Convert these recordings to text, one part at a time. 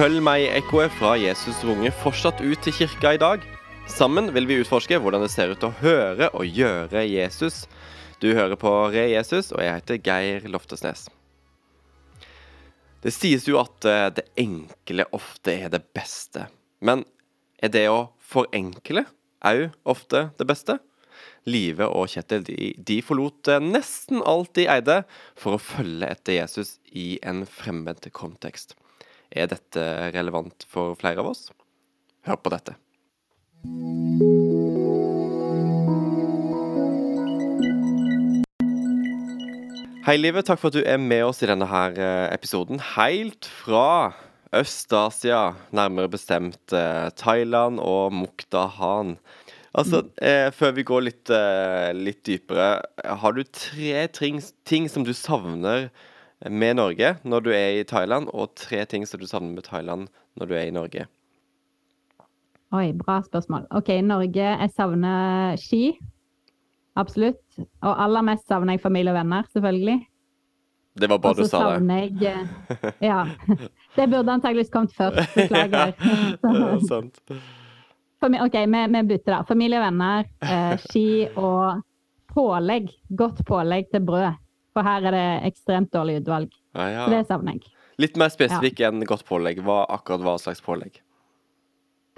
Følg meg i ekkoet fra Jesus runge fortsatt ut til kirka i dag. Sammen vil vi utforske hvordan det ser ut å høre og gjøre Jesus. Du hører på Re Jesus, og jeg heter Geir Loftesnes. Det sies jo at eh, det enkle ofte er det beste. Men er det å forenkle òg ofte det beste? Live og Kjetil de, de forlot eh, nesten alt de eide for å følge etter Jesus i en fremmed kontekst. Er dette relevant for flere av oss? Hør på dette. Hei, Livet. Takk for at du er med oss i denne her eh, episoden. Helt fra Øst-Asia, nærmere bestemt eh, Thailand og Mukdahan. Altså, eh, før vi går litt, eh, litt dypere, har du tre ting, ting, som du savner med Norge når du er i Thailand, og tre ting som du savner med Thailand når du er i Norge? Oi, bra spørsmål. OK, Norge. Jeg savner ski. Absolutt. Og aller mest savner jeg familie og venner, selvfølgelig. Det var bare du sa det. Jeg, eh, ja. Det burde antakeligvis kommet først. Beklager. Sant. OK, vi, vi bytter da. Familie og venner, eh, ski og pålegg. Godt pålegg til brød. For her er det ekstremt dårlig utvalg. Ja, ja. Så det savner jeg. Litt mer spesifikk enn godt pålegg. Hva, akkurat hva slags pålegg?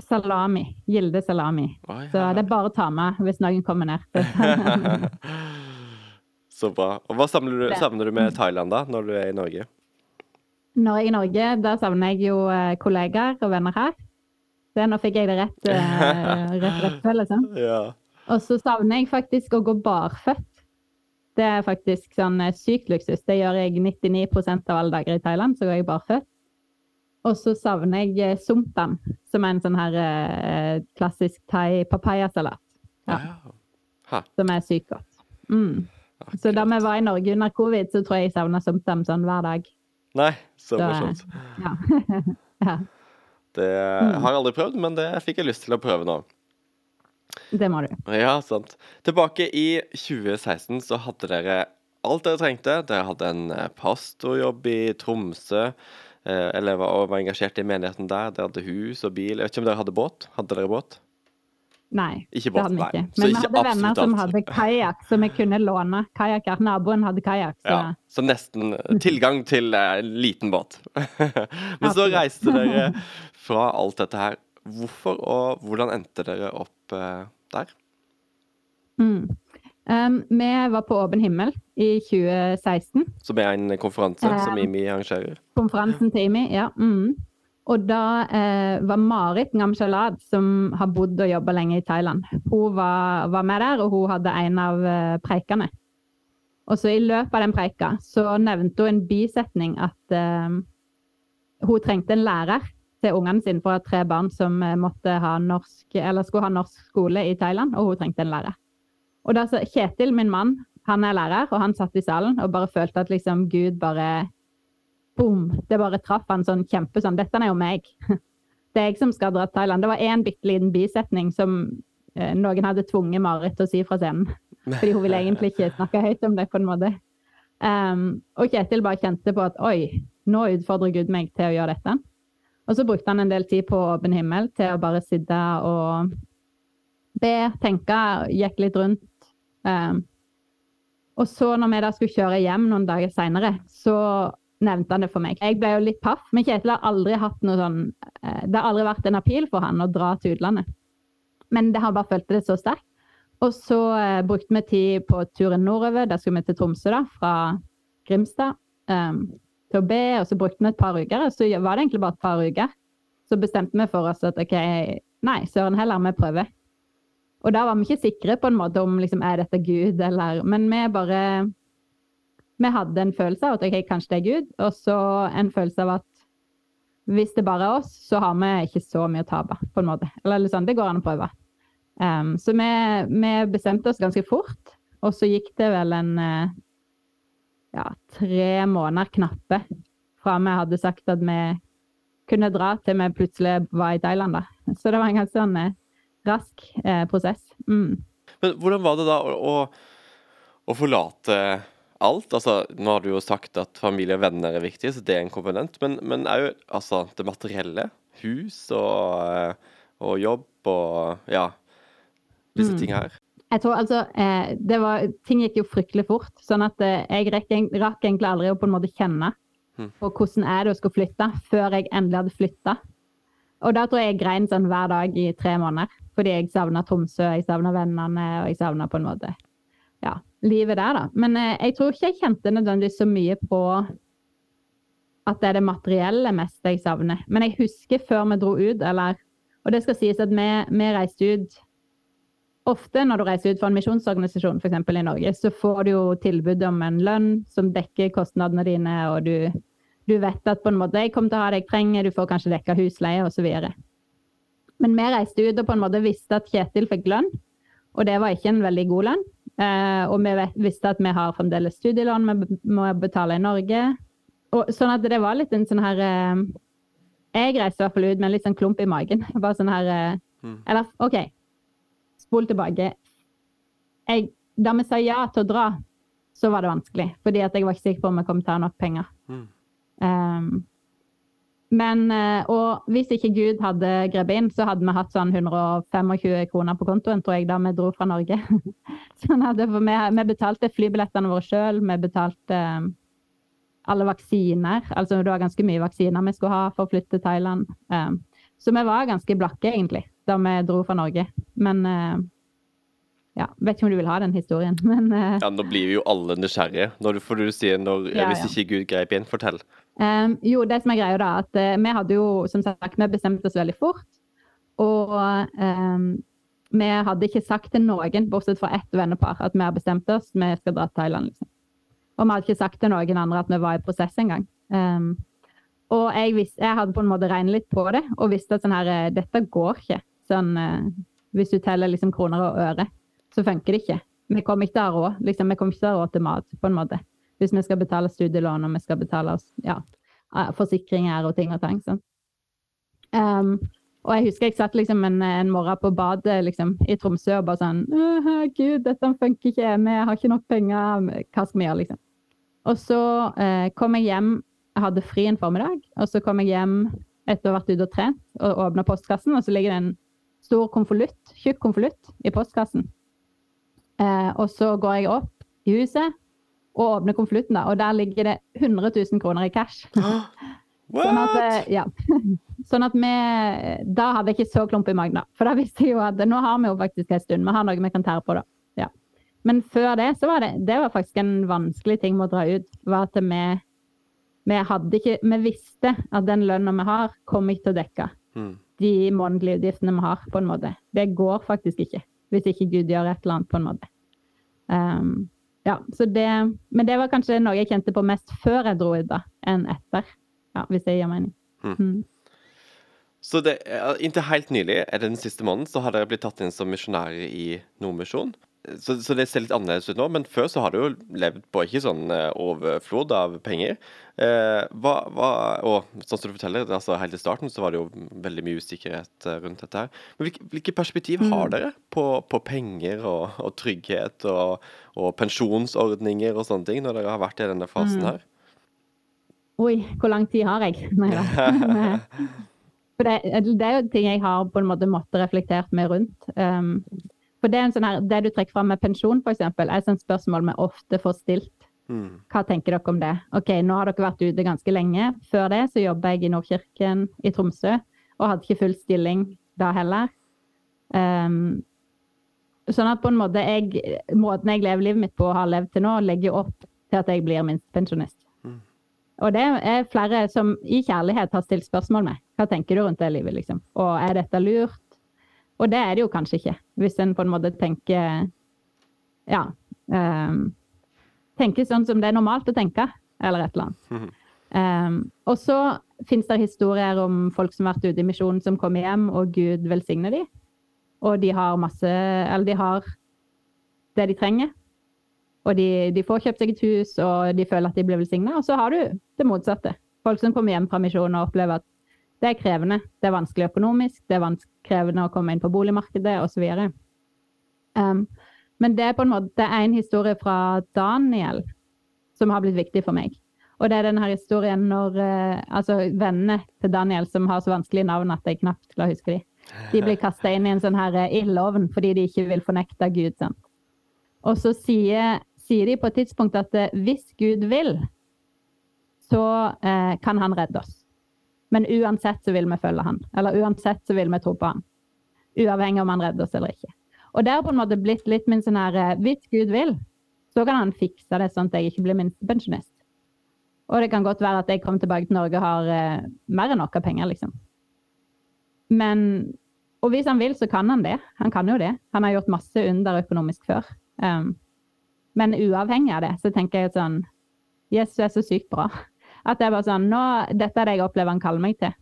salami. Gilde salami. Oh. Så det er bare å ta med hvis noen kommer ned. Så bra. Og Hva savner du, savner du, med Thailand da, når du er i Norge? Når jeg er i Norge, da savner jeg jo eh, kollegaer og venner her. Det, nå fikk jeg det rett, rett, rett, rett liksom. Ja. Og så savner jeg faktisk å gå barføtt. Det er faktisk sånn sykt luksus. Det gjør jeg 99% av alle dager i Thailand. Så går jeg barføtt. Og så savner jeg eh, sumpan, som er en sånn her eh, klassisk thai papayasalat. Ja. ja. Som er sykt godt. Mm. Så da vi var i Norge under covid, så tror jeg jeg savna sumtam sånn hver dag. Nei, så morsomt. Ja. ja. Det mm. har jeg aldri prøvd, men det fikk jeg lyst til å prøve nå. Det må du. Ja, sant. Tilbake i 2016 så hadde dere alt dere trengte. Dere hadde en eh, pastorjobb i Tromsø. Eller var, var engasjert i menigheten der. Dere hadde hus og bil. Jeg vet ikke om dere hadde båt? Hadde dere båt? Nei, ikke båt, det hadde vi ikke. Men vi hadde venner som hadde kajakk, som vi kunne låne kajakker. Naboen hadde kajakk. Så. Ja, så nesten tilgang til uh, liten båt. Men så reiste dere fra alt dette her. Hvorfor og hvordan endte dere opp uh, der? Mm. Um, vi var på Åpen himmel i 2016. Som er en konferanse um, som IMI arrangerer? Konferansen til IMI, ja. Mm. Og da eh, var Marit Ngamshalad, som har bodd og jobba lenge i Thailand, hun var, var, med der, og hun hadde en av eh, preikene. Og så i løpet av den preika så nevnte hun en bisetning at eh, hun trengte en lærer til ungene sine for tre barn som eh, måtte ha norsk, eller skulle ha norsk skole i Thailand, og hun trengte en lærer. Og da så Kjetil, min mann, han er lærer, og han satt i salen og bare følte at liksom Gud bare Boom! Det bare traff han sånn kjempe sånn Dette er jo meg. Det er jeg som skal dra til Thailand. Det var én bitte liten bisetning som eh, noen hadde tvunget Marit til å si fra scenen. Fordi hun ville egentlig ikke snakke høyt om det, på en måte. Um, og Kjetil bare kjente på at oi, nå utfordrer Gud meg til å gjøre dette. Og så brukte han en del tid på åpen himmel til å bare sitte og be, tenke, gikk litt rundt Um, og så når vi da skulle kjøre hjem noen dager seinere, så nevnte han det for meg. Jeg ble jo litt paff, men Kjetil har aldri hatt noe sånn uh, Det har aldri vært en appeal for han å dra til utlandet. Men det har bare følt det så sterkt. Og så uh, brukte vi tid på turen nordover. Da skulle vi til Tromsø, da, fra Grimstad. Um, til å be, og så brukte vi et par uker. Så var det egentlig bare et par uker. Så bestemte vi for oss at OK, nei, søren heller, vi prøver. Og da var vi ikke sikre på en måte om liksom, er dette Gud, eller Men vi bare Vi hadde en følelse av at ok, kanskje det er Gud, og så en følelse av at hvis det bare er oss, så har vi ikke så mye å tape, på en måte. Eller sånn, det går an å prøve. Um, så vi, vi, bestemte oss ganske fort, og så gikk det vel en eh, ja, tre måneder knappe fra vi hadde sagt at vi kunne dra, til vi plutselig var i Thailand. da. Så det var en ganske sånn eh, rask eh, prosess. Mm. Men hvordan var det da å, å, å, forlate alt. Altså, nå har du jo sagt at familie og venner er viktig, så det er en komponent. Men, men òg altså, det materielle. Hus og, eh, og jobb og ja, disse Mm. tingene her. Jeg tror altså eh, det var, Ting gikk jo fryktelig fort, sånn at eh, jeg rakk, rakk egentlig aldri å på en måte kjenne Mhm. på hvordan er det å skulle flytte, før jeg endelig hadde flytta. Og da tror jeg jeg grein sånn hver dag i tre måneder. Fordi jeg savna Tromsø, jeg savna vennene, og jeg savna på en måte ja, livet der, da. Men eh, jeg tror ikke jeg kjente nødvendigvis så mye på at det er det materielle mest jeg savner. Men jeg husker før vi dro ut, eller Og det skal sies at vi, vi reiste ut Ofte når du reiser ut for en misjonsorganisasjon, f.eks. i Norge, så får du jo tilbud om en lønn som dekker kostnadene dine, og du, du vet at på en måte jeg kommer til å ha det jeg trenger, du får kanskje dekka husleie osv. Men vi reiste ut og på en måte visste at Kjetil fikk lønn, og det var ikke en veldig god lønn. Eh, og vi vet, visste at vi har fremdeles studielån vi må betale i Norge. Og, sånn at det var litt en sånn her eh, Jeg reiste i hvert fall ut med en litt sånn klump i magen. Bare sånn her eh, Mm. Eller OK, spol tilbake. Jeg, da vi sa ja til å dra, så var det vanskelig. Fordi at jeg var ikke sikker på om jeg kom til å ha nok penger. Mm. Um, men, eh, og hvis ikke Gud hadde grepet inn, så hadde vi hatt sånn 125 kroner på kontoen, tror jeg, da vi dro fra Norge. sånn at vi, vi betalte flybillettene våre sjøl, vi betalte eh, alle vaksiner. Altså det var ganske mye vaksiner vi skulle ha for å flytte til Thailand. Um, så vi var ganske blakke, egentlig, da vi dro fra Norge. Men eh, ja, vet ikke om du vil ha den historien, men eh, Ja, nå blir vi jo alle nysgjerrige. Når du, får du si når, Ja, hvis ikke Gud grep inn, fortell. Um, jo, det som er greia da, at uh, vi hadde jo som sagt, vi bestemte oss veldig fort. Og um, vi hadde ikke sagt til noen, bortsett fra ett vennepar, at vi har bestemt oss, vi skal dra til Thailand. liksom. Og vi hadde ikke sagt til noen andre at vi var i prosess engang. Um, og jeg, visste, jeg hadde på en måte regnet litt på det, og visste at sånn her, dette går ikke. Sånn, eh, hvis du teller liksom kroner og øre, så funker det ikke. Vi kommer ikke til å ha råd. Liksom, vi kommer ikke til å ha råd til mat, på en måte hvis vi skal betale studielån og vi skal betale oss ja, eh, forsikringer og ting og tang. Sånn. Um, og jeg husker jeg satt liksom en, en morgen på badet liksom, i Tromsø og bare sånn Gud, dette funker ikke, vi har ikke nok penger, hva skal vi gjøre, liksom? Og så eh, kom jeg hjem, jeg hadde fri en formiddag, og så kom jeg hjem etter å ha vært ute og trent og åpna postkassen, og så ligger det en stor konvolutt, tjukk konvolutt, i postkassen. Eh, og så går jeg opp i huset og åpner konvolutten, og der ligger det 100 000 kroner i cash. Sånn at, eh, ja. sånn at vi Da hadde jeg ikke så klump i magen, da. For da visste jeg jo at nå har vi jo faktisk en stund. Vi har noe vi kan tære på, da. Ja. Men før det, så var det Det var faktisk en vanskelig ting med å dra ut. Var at vi vi ikke Vi visste at den lønna vi har, kom ikke til å dekke Mm. De månedlige utgiftene vi har, på en måte. Det går faktisk ikke. Hvis ikke Gud gjør et eller annet, på en måte. Um, ja, så det Men det var kanskje noe jeg kjente på mest før jeg dro ut, da, enn etter. Ja, hvis det gir mening. Mm. Mm. Så det, inntil helt nylig, er det den siste måneden, så har dere blitt tatt inn som misjonærer i Nordmisjon. Så, så det ser litt annerledes ut nå, men før så har du jo levd på ikke sånn eh, overflod av penger. Eh, hva, hva, og sånn som du forteller, altså helt i starten så var det jo veldig mye usikkerhet eh, rundt dette her. Men hvilke, hvilke perspektiv har Mm. dere på, på penger og, og trygghet og, og pensjonsordninger og sånne ting, når dere har vært i denne fasen Mm. her? Oi, hvor lang tid har jeg? Nei da. For det, det er jo ting jeg har på en måte måttet reflektert meg rundt. Um, for det, er en sånn her, det du trekker fram med pensjon, f.eks., er et sånt spørsmål vi ofte får stilt. Mm. Hva tenker dere om det? Ok, Nå har dere vært ute ganske lenge. Før det så jobba jeg i Nordkirken i Tromsø og hadde ikke full stilling da heller. Um, sånn at på en måte jeg, måten jeg lever livet mitt på og har levd til nå, legger opp til at jeg blir minstepensjonist. Mm. Og det er flere som i kjærlighet har stilt spørsmål med. Hva tenker du rundt det livet, liksom? Og er dette lurt? Og det er det jo kanskje ikke, hvis en på en måte tenker Ja. Um, tenker sånn som det er normalt å tenke, eller et eller annet. Um, og så finnes det historier om folk som har vært ute i misjonen, som kommer hjem, og Gud velsigner dem. Og de har masse Eller de har det de trenger. Og de, de får kjøpt seg et hus, og de føler at de blir velsigna. Og så har du det motsatte. Folk som kommer hjem fra misjonen og opplever at det er krevende. Det er vanskelig økonomisk, det er krevende å komme inn på boligmarkedet osv. Um, men det er på en måte en historie fra Daniel som har blitt viktig for meg. Og det er denne historien når eh, altså vennene til Daniel som har så vanskelige navn at jeg knapt klarer å huske dem, de blir kasta inn i en sånn her eh, ildovn fordi de ikke vil fornekte Gud. sant? Og så sier, sier de på et tidspunkt at eh, hvis Gud vil, så eh, kan han redde oss. Men uansett så vil vi følge han. Eller uansett så vil vi tro på han. Uavhengig om han redder oss eller ikke. Og det har på en måte blitt litt min sånn her eh, Hvis Gud vil, så kan han fikse det sånn at jeg ikke blir minstepensjonist. Og det kan godt være at jeg kommer tilbake til Norge og har eh, mer enn nok av penger, liksom. Men Og hvis han vil, så kan han det. Han kan jo det. Han har gjort masse under økonomisk før. Um, men uavhengig av det, så tenker jeg sånn Jesus er så sykt bra. At det er bare sånn nå, Dette er det jeg opplever han kaller meg til,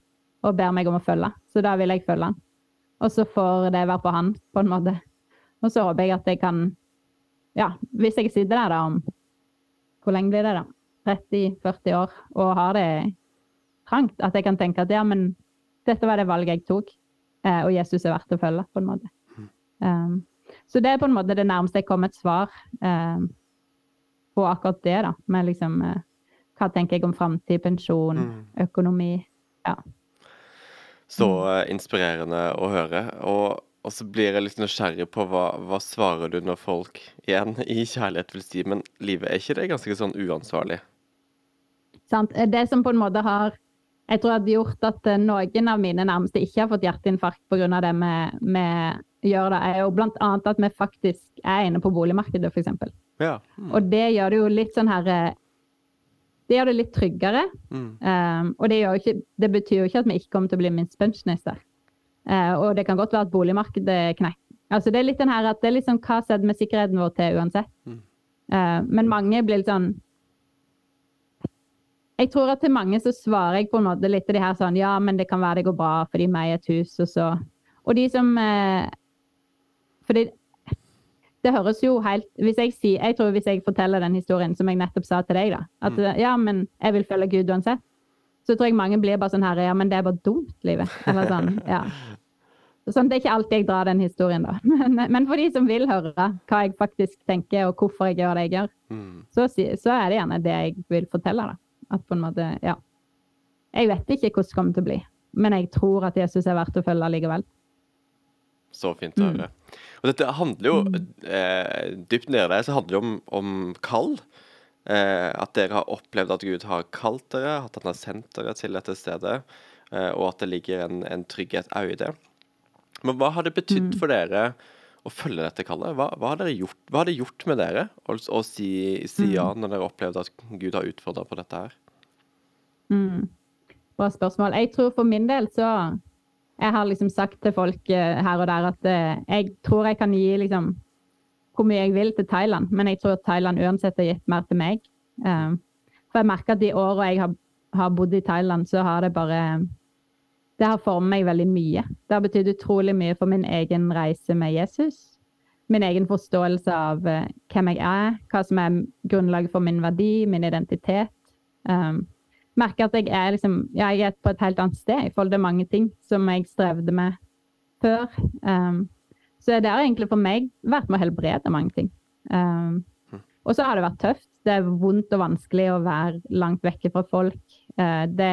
og ber meg om å følge. Så da vil jeg følge han. Og så får det være på han, på en måte. Og så håper jeg at jeg kan Ja, hvis jeg sitter der da om Hvor lenge blir det, da? 30-40 år og har det trangt, at jeg kan tenke at ja, men dette var det valget jeg tok, eh, og Jesus er verdt å følge, på en måte. Um, så det er på en måte det nærmeste jeg kom et svar um, på akkurat det, da. Med liksom uh, hva tenker jeg om framtid, pensjon, Mm. økonomi. Ja. Så uh, inspirerende å høre. Og, og så blir jeg litt nysgjerrig på hva, hva svarer du når folk igjen i kjærlighet vil si Men livet, er ikke det ganske sånn uansvarlig? Sant? Det som på en måte har jeg tror hadde gjort at eh, noen av mine nærmeste ikke har fått hjerteinfarkt pga. det vi, vi gjør, det, er jo bl.a. at vi faktisk er inne på boligmarkedet, f.eks. Ja. Mm. Og det gjør det jo litt sånn her eh, Det gjør det litt tryggere. Mm. Um, og det, ikke, det betyr jo ikke at vi ikke kommer til å bli minstepensjonister. Uh, og det kan godt være at boligmarkedet knekker. Altså det er litt den her at det er sånn hva setter vi sikkerheten vår til uansett? Mm. Uh, men mange blir litt sånn Jeg tror at til mange så svarer jeg på en måte litt til de her sånn Ja, men det kan være det går bra fordi vi eier et hus, og så Og de som uh, Fordi det høres jo helt hvis jeg, sier, jeg tror hvis jeg forteller den historien som jeg nettopp sa til deg, da, at ja, men jeg vil følge Gud uansett, så tror jeg mange blir bare sånn her Ja, men det er bare dumt, livet. Eller sånn. Ja. Sånn, det er ikke alltid jeg drar den historien, da. Men, men for de som vil høre hva jeg faktisk tenker, og hvorfor jeg gjør det jeg gjør, Mm. så, så er det gjerne det jeg vil fortelle. da. At på en måte, ja. Jeg vet ikke hvordan det kommer til å bli, men jeg tror at Jesus er verdt å følge likevel. Så fint å Mm. høre. Og dette handler jo eh, Dypt nede der så handler det om, om kall. Eh, at dere har opplevd at Gud har kalt dere, at han har sendt dere til dette stedet, eh, og at det ligger en, en trygghet òg i det. Men hva har det betydd for dere å følge dette kallet? Hva, hva, har, dere gjort, hva har det gjort med dere å, å si, si ja når dere opplevde at Gud har utfordra på dette her? Mm. Bra spørsmål. Jeg tror for min del så Jeg har liksom sagt til folk eh, her og der at eh, jeg tror jeg kan gi liksom hvor mye jeg vil til Thailand, men jeg tror Thailand uansett har gitt mer til meg. Um, for jeg merker at de åra jeg har, bodd i Thailand, så har det bare Det har formet meg veldig mye. Det har betydd utrolig mye for min egen reise med Jesus. Min egen forståelse av eh, hvem jeg er, hva som er grunnlaget for min verdi, min identitet. Merker at jeg er, liksom, jeg er på et helt annet sted i forhold til mange ting som jeg strevde med før. Um, så det har egentlig for meg vært med å helbrede mange ting. Um, og så har det vært tøft. Det er vondt og vanskelig å være langt vekke fra folk. Uh, det,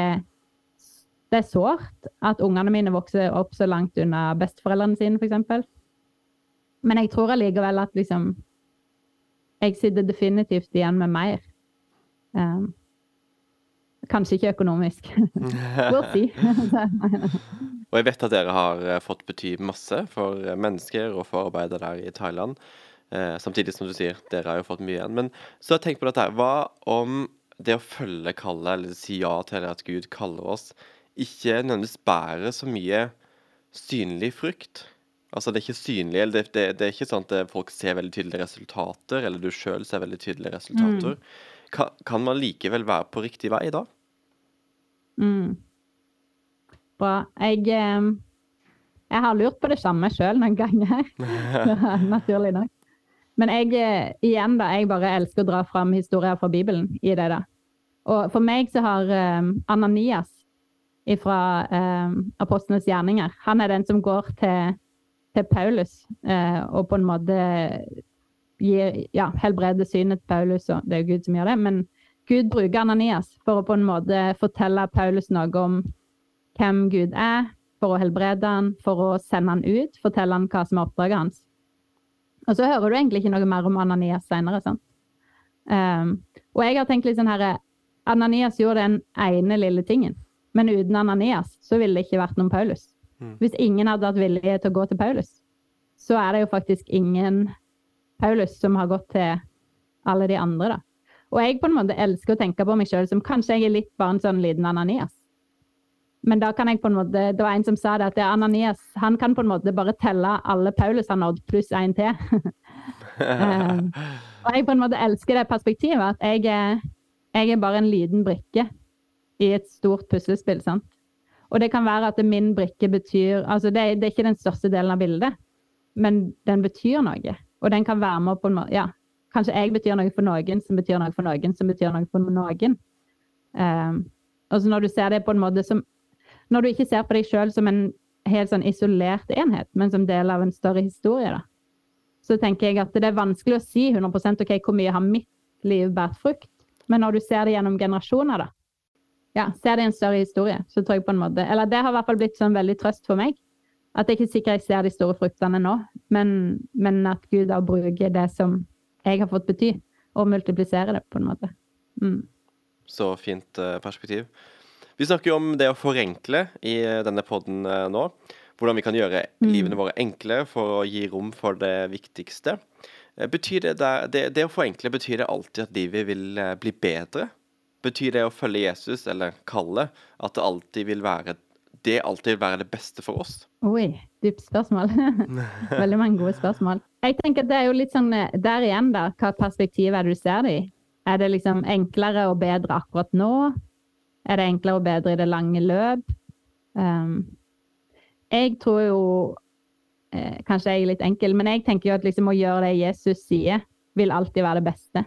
det er sårt at ungene mine vokser opp så langt unna besteforeldrene sine, f.eks. Men jeg tror allikevel at liksom Jeg sitter definitivt igjen med mer. Um, Kanskje ikke økonomisk. we'll see. Og jeg vet at dere har eh, fått bety masse for eh, mennesker og for arbeidet der i Thailand. Eh, samtidig som du sier, dere har jo fått mye igjen. Men så har jeg tenkt på dette her. Hva om det å følge kallet, eller si ja til at Gud kaller oss, ikke nødvendigvis bærer så mye synlig frukt? Altså det er ikke synlig, eller det, det, det er ikke sånn at eh, folk ser veldig tydelige resultater, eller du sjøl ser veldig tydelige resultater. Ka, kan man likevel være på riktig vei da? Mm. Bra. Jeg, eh, jeg har lurt på det samme sjøl noen ganger. Naturlig nok. Men jeg, eh, igjen da, jeg bare elsker å dra fram historier fra Bibelen i det. da. Og for meg så har eh, Ananias fra um, Apostlenes gjerninger Han er den som går til, til Paulus uh, og på en måte gir, ja, helbreder synet til Paulus, og det er jo Gud som gjør det. Men Gud bruker Ananias for å på en måte fortelle Paulus noe om hvem Gud er, for å helbrede han, for å sende han ut, fortelle han hva som er oppdraget hans. Og så hører du egentlig ikke noe mer om Ananias senere. sant? Um, og jeg har tenkt litt sånn her Ananias gjorde den ene lille tingen, men uten Ananias så ville det ikke vært noen Paulus. Mm. Hvis ingen hadde hatt vilje til å gå til Paulus, så er det jo faktisk ingen Paulus som har gått til alle de andre, da. Og jeg på en måte elsker å tenke på meg sjøl som kanskje jeg er litt bare en sånn liten Ananias. Men da kan jeg på en måte, det var en som sa det, at det er Ananias han kan på en måte bare telle alle Paulus har nådd, pluss én til. um, og jeg på en måte elsker det perspektivet, at jeg er, jeg er bare en liten brikke i et stort puslespill. sant? Og det kan være at min brikke betyr altså det, det er ikke den største delen av bildet, men den betyr noe. Og den kan være med på en måte ja, Kanskje jeg betyr noe for noen, som betyr noe for noen, som betyr noe for noen. Um, altså når du ser det på en måte som Når du ikke ser på deg sjøl som en helt sånn isolert enhet, men som del av en større historie, da, så tenker jeg at det er vanskelig å si 100% ok, hvor mye har mitt liv båret frukt. Men når du ser det gjennom generasjoner, da, ja, ser det i en større historie, så tror jeg på en måte Eller det har i hvert fall blitt sånn veldig trøst for meg. At jeg ikke er sikker jeg ser de store fruktene nå, men, men at Gud da bruker det som jeg har fått bety, og multiplisere det på en måte. Mm. Så fint uh, perspektiv. Vi snakker jo om det å forenkle i uh, denne poden uh, nå. Hvordan vi kan gjøre mm. livene våre enkle for å gi rom for det viktigste. Betyr det, det, det, å forenkle, betyr det alltid at livet vil bli bedre? Betyr det å følge Jesus, eller kalle, at det alltid vil være det alltid være det beste for oss? Oi, dypt spørsmål. Veldig mange gode spørsmål. Jeg tenker at det er jo litt sånn der igjen, da. Hva perspektiv er det du ser det i? Er det liksom enklere og bedre akkurat nå? Er det enklere og bedre i det lange løp? Um, jeg tror jo eh, Kanskje jeg er litt enkel, men jeg tenker jo at liksom å gjøre det Jesus sier, vil alltid være det beste.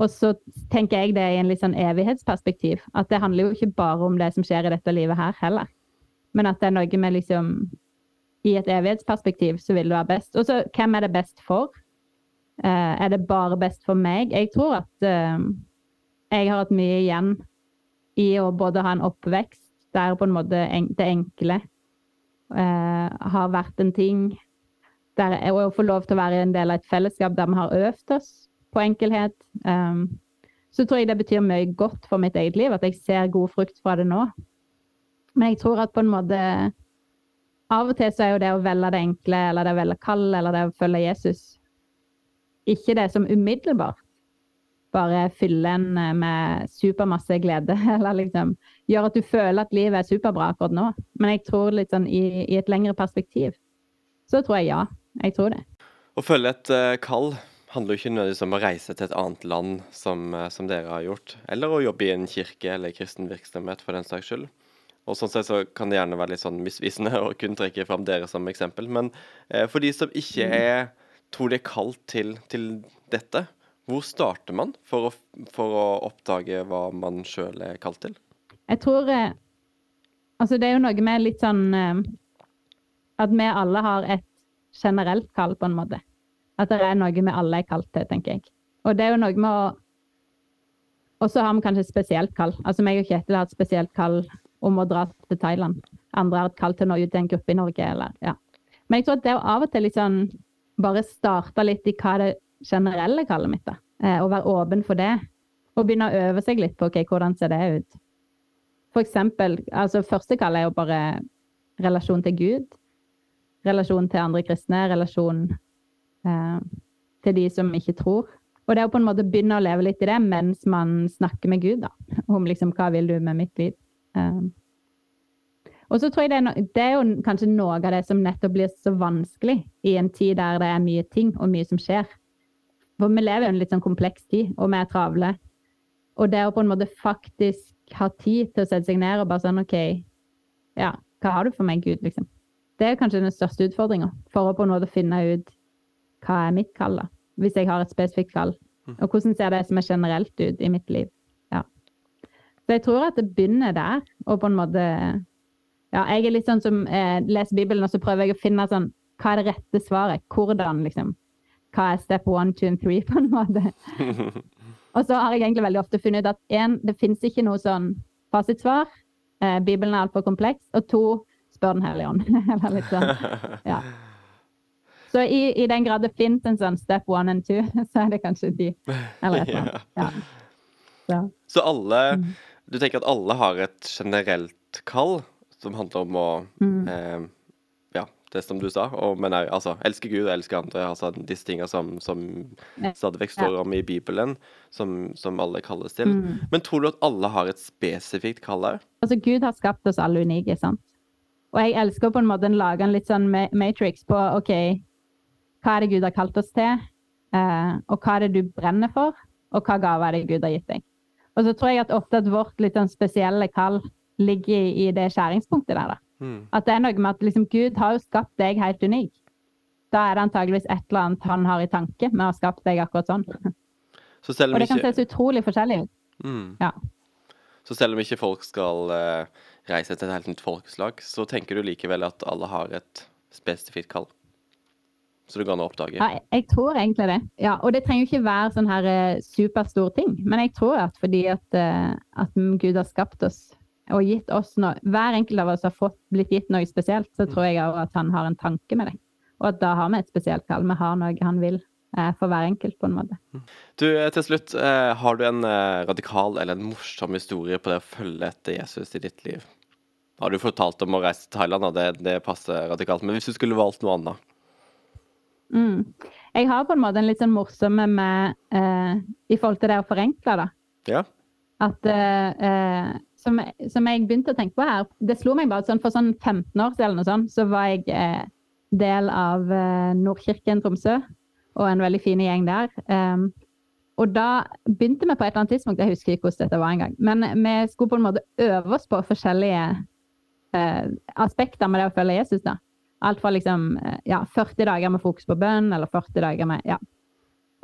Og så tenker jeg det i en litt sånn evighetsperspektiv. At det handler jo ikke bare om det som skjer i dette livet her heller. Men at det er noe med liksom I et evighetsperspektiv så vil det være best. Og så hvem er det best for? Uh, er det bare best for meg? Jeg tror at uh, jeg har hatt mye igjen i å både ha en oppvekst der på en måte en, det enkle uh, har vært en ting. Der, og å få lov til å være en del av et fellesskap der vi har øvd oss på enkelhet. Um, så tror jeg det betyr mye godt for mitt eget liv, at jeg ser god frukt fra det nå. Men jeg tror at på en måte Av og til så er jo det å velge det enkle, eller det å velge kall, eller det å følge Jesus, ikke det som umiddelbart bare fyller en eh, med supermasse glede, eller liksom gjør at du føler at livet er superbra akkurat nå. Men jeg tror litt sånn i, i et lengre perspektiv, så tror jeg ja. Jeg tror det. Å følge et uh, kall handler jo ikke nødvendigvis om å reise til et annet land, som, eh, som, dere har gjort, eller å jobbe i en kirke eller kristen virksomhet, for den saks skyld. Og sånn sett så kan det gjerne være litt sånn misvisende å kun trekke fram dere som eksempel. Men eh, for de som ikke mm. er, tror de er kalt til, til dette, hvor starter man for å, for å oppdage hva man sjøl er kalt til? Jeg tror eh, Altså, det er jo noe med litt sånn eh, At vi alle har et generelt kall, på en måte. At det er noe vi alle er kalt til, tenker jeg. Og det er jo noe med å Og så har vi kanskje et spesielt kall. Altså meg og Kjetil har et spesielt kall om å dra til Thailand. Andre har et kall til å nå ut til en gruppe i Norge, eller ja. Men jeg tror at det å av og til liksom bare starte litt i hva det generelle kallet mitt, da. Eh, og være åpen for det. Og begynne å øve seg litt på ok, hvordan ser det ut. For eksempel, altså første kall er jo bare relasjon til Gud. Relasjon til andre kristne, relasjon til de som ikke tror. Og det er å på en måte begynne å leve litt i det mens man snakker med Gud, da. Om liksom hva vil du med mitt liv. Um, og så tror jeg det er, no, det er, jo kanskje noe av det som nettopp blir så vanskelig i en tid der det er mye ting og mye som skjer. For vi lever jo en litt sånn kompleks tid, og vi er travle. Og det å på en måte faktisk ha tid til å sette seg ned og bare sånn OK, ja, hva har du for meg, Gud, liksom? Det er kanskje den største utfordringa, for å på en måte finne ut hva er mitt kall, da? Hvis jeg har et spesifikt kall. Mm. Og hvordan ser det som er generelt ut i mitt liv? Ja. Så jeg tror at det begynner der, og på en måte Ja, jeg er litt sånn som eh, leser Bibelen, og så prøver jeg å finne sånn Hva er det rette svaret? Hvordan, liksom? Hva er step one, two and three, på en måte? Og så har jeg egentlig veldig ofte funnet ut at én, det fins ikke noe sånn fasitsvar. Eh, Bibelen er altfor kompleks. Og to, spør Den hellige ånd. Eller litt sånn. Ja. Så i, i den grad det fins en sånn step one and two, så er det kanskje de. Eller et eller annet. Så. Så alle Du tenker at alle har et generelt kall som handler om å Mm. eh, Ja, det som du sa. Og, men òg altså, elske Gud og elske andre. Altså disse tinga som, som stadig vekk står om i Bibelen, som, som alle kalles til. Mm. Men tror du at alle har et spesifikt kall òg? Altså, Gud har skapt oss alle unike, sant? Og jeg elsker på en måte å lage en litt sånn matrix på OK, hva er det Gud har kalt oss til? Eh, og hva er det du brenner for? Og hva gave er det Gud har gitt deg? Og så tror jeg at ofte at vårt litt sånn spesielle kall ligger i, i det skjæringspunktet der. da. Mm. At det er noe med at liksom, Gud har jo skapt deg helt unik. Da er det antageligvis et eller annet han har i tanke med å ha skapt deg akkurat sånn. Så Og det kan ikke utrolig forskjellig ut. mm. Ja. Så selv om ikke folk skal uh, reise til et helt nytt folkeslag, så tenker du likevel at alle har et spesifikt kall? Så det går an å oppdage? Ja, jeg- tror egentlig det. Ja, og det trenger jo ikke være sånn her eh, superstor ting. Men jeg tror at fordi at, eh, at Gud har skapt oss og gitt oss noe Hver enkelt av oss har fått, blitt gitt noe spesielt, så tror jeg òg at han har en tanke med det. Og at da har vi et spesielt kall. Vi har noe han vil eh, for hver enkelt, på en måte. Du, eh, til slutt, har du en radikal eller en morsom historie på det å følge etter Jesus i ditt liv? Har du fortalt om å reise til Thailand, og det, det passer radikalt. Men hvis du skulle valgt noe annet? Mm. Jeg har på en måte en litt sånn morsomme med eh, I forhold til det å forenkle, da. Ja? At eh, eh, som, som jeg begynte å tenke på her Det slo meg bare sånn for sånn 15 år siden eller noe sånt, så var jeg eh, del av eh, Nordkirken Tromsø og en veldig fin gjeng der. Um, og da begynte vi på et eller annet tidspunkt, jeg husker ikke hvordan dette var engang, men vi skulle på en måte øve oss på forskjellige eh, aspekter med det å følge Jesus. da. Alt fra liksom, eh, ja, 40 dager med fokus på bønn, eller 40 dager med ja.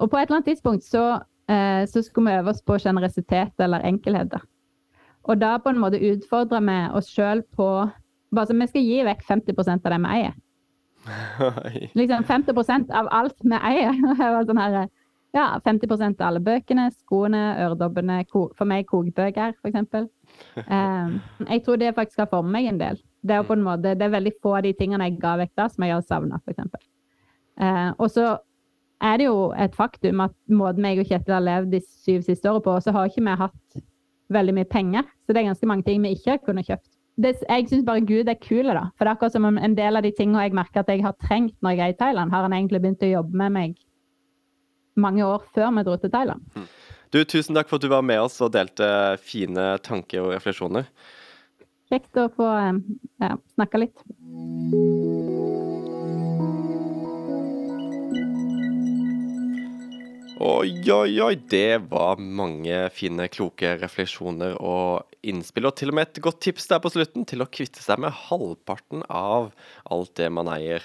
Og på et eller annet tidspunkt så, eh, så skulle vi øve oss på sjenerøsitet eller enkelhet. da. Og da på en måte utfordre vi oss sjøl på bare så Vi skal gi vekk 50% av det vi eier. Liksom 50% av alt vi eier. Sånn her, ja, 50% av alle bøkene, skoene, øredobbene, for meg kokebøker, f.eks. Um, jeg tror det faktisk har formet meg en del. Det er, på en måte, det er veldig få av de tingene jeg ga vekk da, som jeg har savna, f.eks. Eh, og så er det jo et faktum at måten jeg og Kjetil har levd de syv siste årene på, så har ikke vi hatt veldig mye penger. Så det er ganske mange ting vi ikke kunne kjøpt. Det, jeg syns bare Gud er kul, da. For det er akkurat som om en del av de tingene jeg merker at jeg har trengt når jeg er i Thailand, har han egentlig begynt å jobbe med meg mange år før vi dro til Thailand. Du, tusen takk for at du var med oss og delte fine tanker og refleksjoner. Kjekt å få eh, ja, snakke litt. Oi, oi, oi, det var mange fine, kloke refleksjoner og innspill. Og til og med et godt tips der på slutten til å kvitte seg med halvparten av alt det man eier.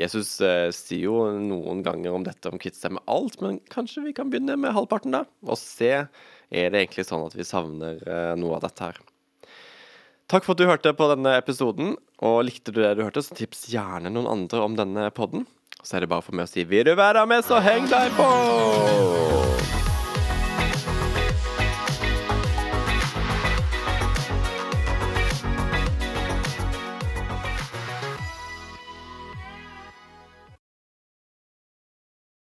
Jesus eh, sier jo noen ganger om dette om å kvitte seg med alt, men kanskje vi kan begynne med halvparten, da? Og se er det egentlig sånn at vi savner eh, noe av dette her. Takk for at du hørte på denne episoden. Og likte du det du hørte, så tips gjerne noen andre om denne podden. Så er det bare for meg å si vil du være med, så heng deg på!